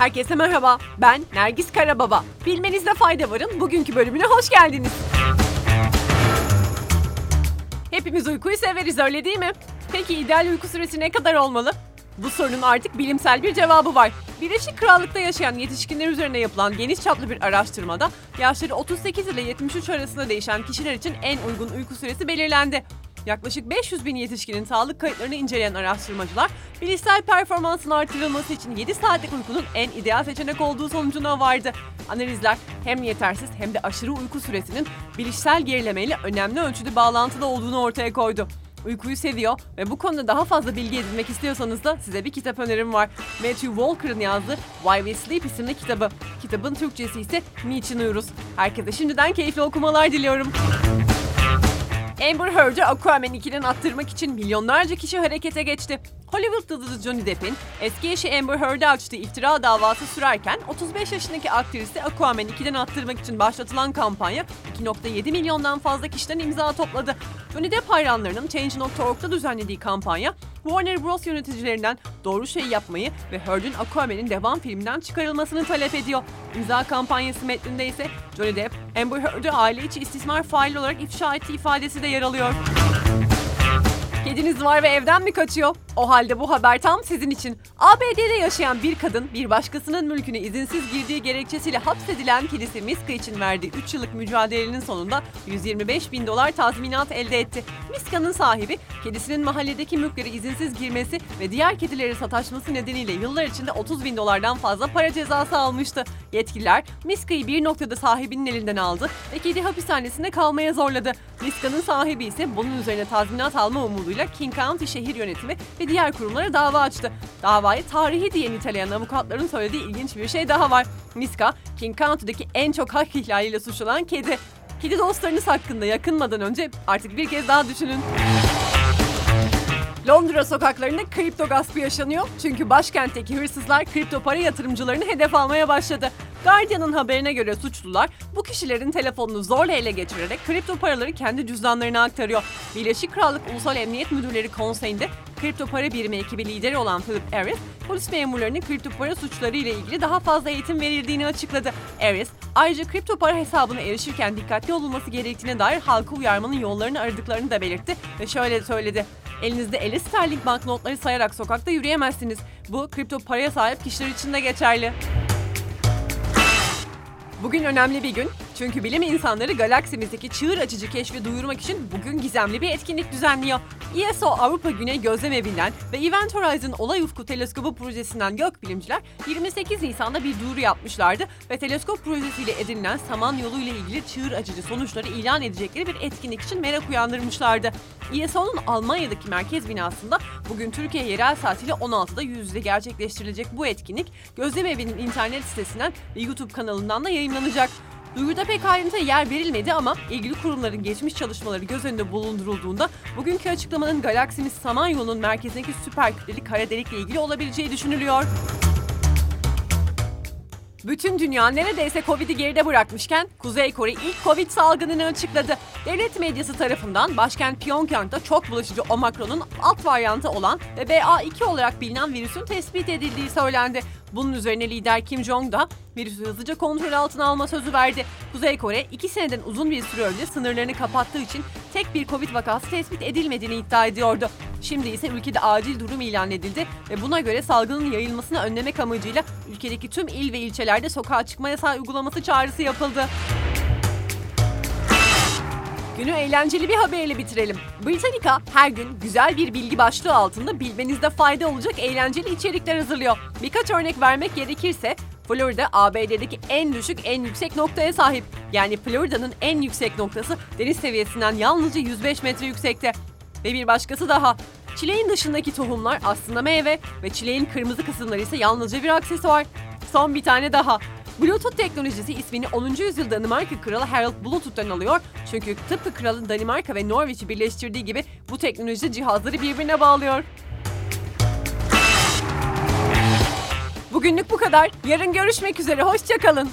Herkese merhaba. Ben Nergis Karababa. Bilmenizde fayda varın. Bugünkü bölümüne hoş geldiniz. Hepimiz uykuyu severiz öyle değil mi? Peki ideal uyku süresi ne kadar olmalı? Bu sorunun artık bilimsel bir cevabı var. Birleşik Krallık'ta yaşayan yetişkinler üzerine yapılan geniş çaplı bir araştırmada yaşları 38 ile 73 arasında değişen kişiler için en uygun uyku süresi belirlendi. Yaklaşık 500 bin yetişkinin sağlık kayıtlarını inceleyen araştırmacılar, bilişsel performansın artırılması için 7 saatlik uykunun en ideal seçenek olduğu sonucuna vardı. Analizler hem yetersiz hem de aşırı uyku süresinin bilişsel gerilemeyle önemli ölçüde bağlantılı olduğunu ortaya koydu. Uykuyu seviyor ve bu konuda daha fazla bilgi edinmek istiyorsanız da size bir kitap önerim var. Matthew Walker'ın yazdığı Why We Sleep isimli kitabı. Kitabın Türkçesi ise Niçin Uyuruz. Herkese şimdiden keyifli okumalar diliyorum. Amber Heard'ı Aquaman 2'den attırmak için milyonlarca kişi harekete geçti. Hollywood yıldızı Johnny Depp'in eski eşi Amber Heard'e açtığı iftira davası sürerken 35 yaşındaki aktrisi Aquaman 2'den attırmak için başlatılan kampanya 2.7 milyondan fazla kişiden imza topladı. Johnny Depp hayranlarının Change.org'da düzenlediği kampanya Warner Bros yöneticilerinden doğru şeyi yapmayı ve Heard'ün Aquaman'in devam filminden çıkarılmasını talep ediyor. İmza kampanyası metninde ise Johnny Depp, Amber Heard'ı aile içi istismar faili olarak ifşa ettiği ifadesi de yer alıyor. Kediniz var ve evden mi kaçıyor? O halde bu haber tam sizin için. ABD'de yaşayan bir kadın bir başkasının mülküne izinsiz girdiği gerekçesiyle hapsedilen kedisi Miska için verdiği 3 yıllık mücadelenin sonunda 125 bin dolar tazminat elde etti. Miska'nın sahibi kedisinin mahalledeki mülklere izinsiz girmesi ve diğer kedileri sataşması nedeniyle yıllar içinde 30 bin dolardan fazla para cezası almıştı. Yetkililer Miska'yı bir noktada sahibinin elinden aldı ve kedi hapishanesinde kalmaya zorladı. Miska'nın sahibi ise bunun üzerine tazminat alma umuduyla King County şehir yönetimi ve diğer kurumlara dava açtı. Davayı tarihi diye niteleyen avukatların söylediği ilginç bir şey daha var. Miska, King County'deki en çok hak ihlaliyle suçlanan kedi. Kedi dostlarınız hakkında yakınmadan önce artık bir kez daha düşünün. Londra sokaklarında kripto gaspı yaşanıyor. Çünkü başkentteki hırsızlar kripto para yatırımcılarını hedef almaya başladı. Guardian'ın haberine göre suçlular bu kişilerin telefonunu zorla ele geçirerek kripto paraları kendi cüzdanlarına aktarıyor. Birleşik Krallık Ulusal Emniyet Müdürleri Konseyi'nde kripto para birimi ekibi lideri olan Philip Harris, polis memurlarının kripto para suçları ile ilgili daha fazla eğitim verildiğini açıkladı. Harris, ayrıca kripto para hesabına erişirken dikkatli olunması gerektiğine dair halka uyarmanın yollarını aradıklarını da belirtti ve şöyle söyledi. Elinizde 50 sterlin banknotları sayarak sokakta yürüyemezsiniz. Bu kripto paraya sahip kişiler için de geçerli. Bugün önemli bir gün. Çünkü bilim insanları galaksimizdeki çığır açıcı keşfi duyurmak için bugün gizemli bir etkinlik düzenliyor. ESO Avrupa Güney Gözlem Evi'nden ve Event Horizon Olay Ufku Teleskobu projesinden gökbilimciler 28 Nisan'da bir duyuru yapmışlardı ve teleskop projesiyle edinilen Samanyolu ile ilgili çığır açıcı sonuçları ilan edecekleri bir etkinlik için merak uyandırmışlardı. ESO'nun Almanya'daki merkez binasında bugün Türkiye yerel saatiyle 16'da yüz yüze gerçekleştirilecek bu etkinlik Gözlem Evi'nin internet sitesinden ve YouTube kanalından da yayınlanacak. Duyuruda pek ayrıntıya yer verilmedi ama ilgili kurumların geçmiş çalışmaları göz önünde bulundurulduğunda bugünkü açıklamanın galaksimiz Samanyolu'nun merkezindeki süper kütleli kara delikle ilgili olabileceği düşünülüyor. Bütün dünya neredeyse Covid'i geride bırakmışken Kuzey Kore ilk Covid salgınını açıkladı. Devlet medyası tarafından başkent Pyongyang'da çok bulaşıcı Omikron'un alt varyantı olan ve BA2 olarak bilinen virüsün tespit edildiği söylendi. Bunun üzerine lider Kim Jong da virüsü hızlıca kontrol altına alma sözü verdi. Kuzey Kore iki seneden uzun bir süre önce sınırlarını kapattığı için tek bir Covid vakası tespit edilmediğini iddia ediyordu. Şimdi ise ülkede acil durum ilan edildi ve buna göre salgının yayılmasını önlemek amacıyla ülkedeki tüm il ve ilçelerde sokağa çıkma yasağı uygulaması çağrısı yapıldı. Günü eğlenceli bir haberle bitirelim. Britannica her gün güzel bir bilgi başlığı altında bilmenizde fayda olacak eğlenceli içerikler hazırlıyor. Birkaç örnek vermek gerekirse Florida ABD'deki en düşük en yüksek noktaya sahip. Yani Florida'nın en yüksek noktası deniz seviyesinden yalnızca 105 metre yüksekte. Ve bir başkası daha. Çileğin dışındaki tohumlar aslında meyve ve çileğin kırmızı kısımları ise yalnızca bir aksesuar. Son bir tane daha. Bluetooth teknolojisi ismini 10. yüzyıl Danimarka Kralı Harald Bluetooth'tan alıyor. Çünkü tıpkı kralın Danimarka ve Norveç'i birleştirdiği gibi bu teknoloji cihazları birbirine bağlıyor. Bugünlük bu kadar. Yarın görüşmek üzere. Hoşçakalın.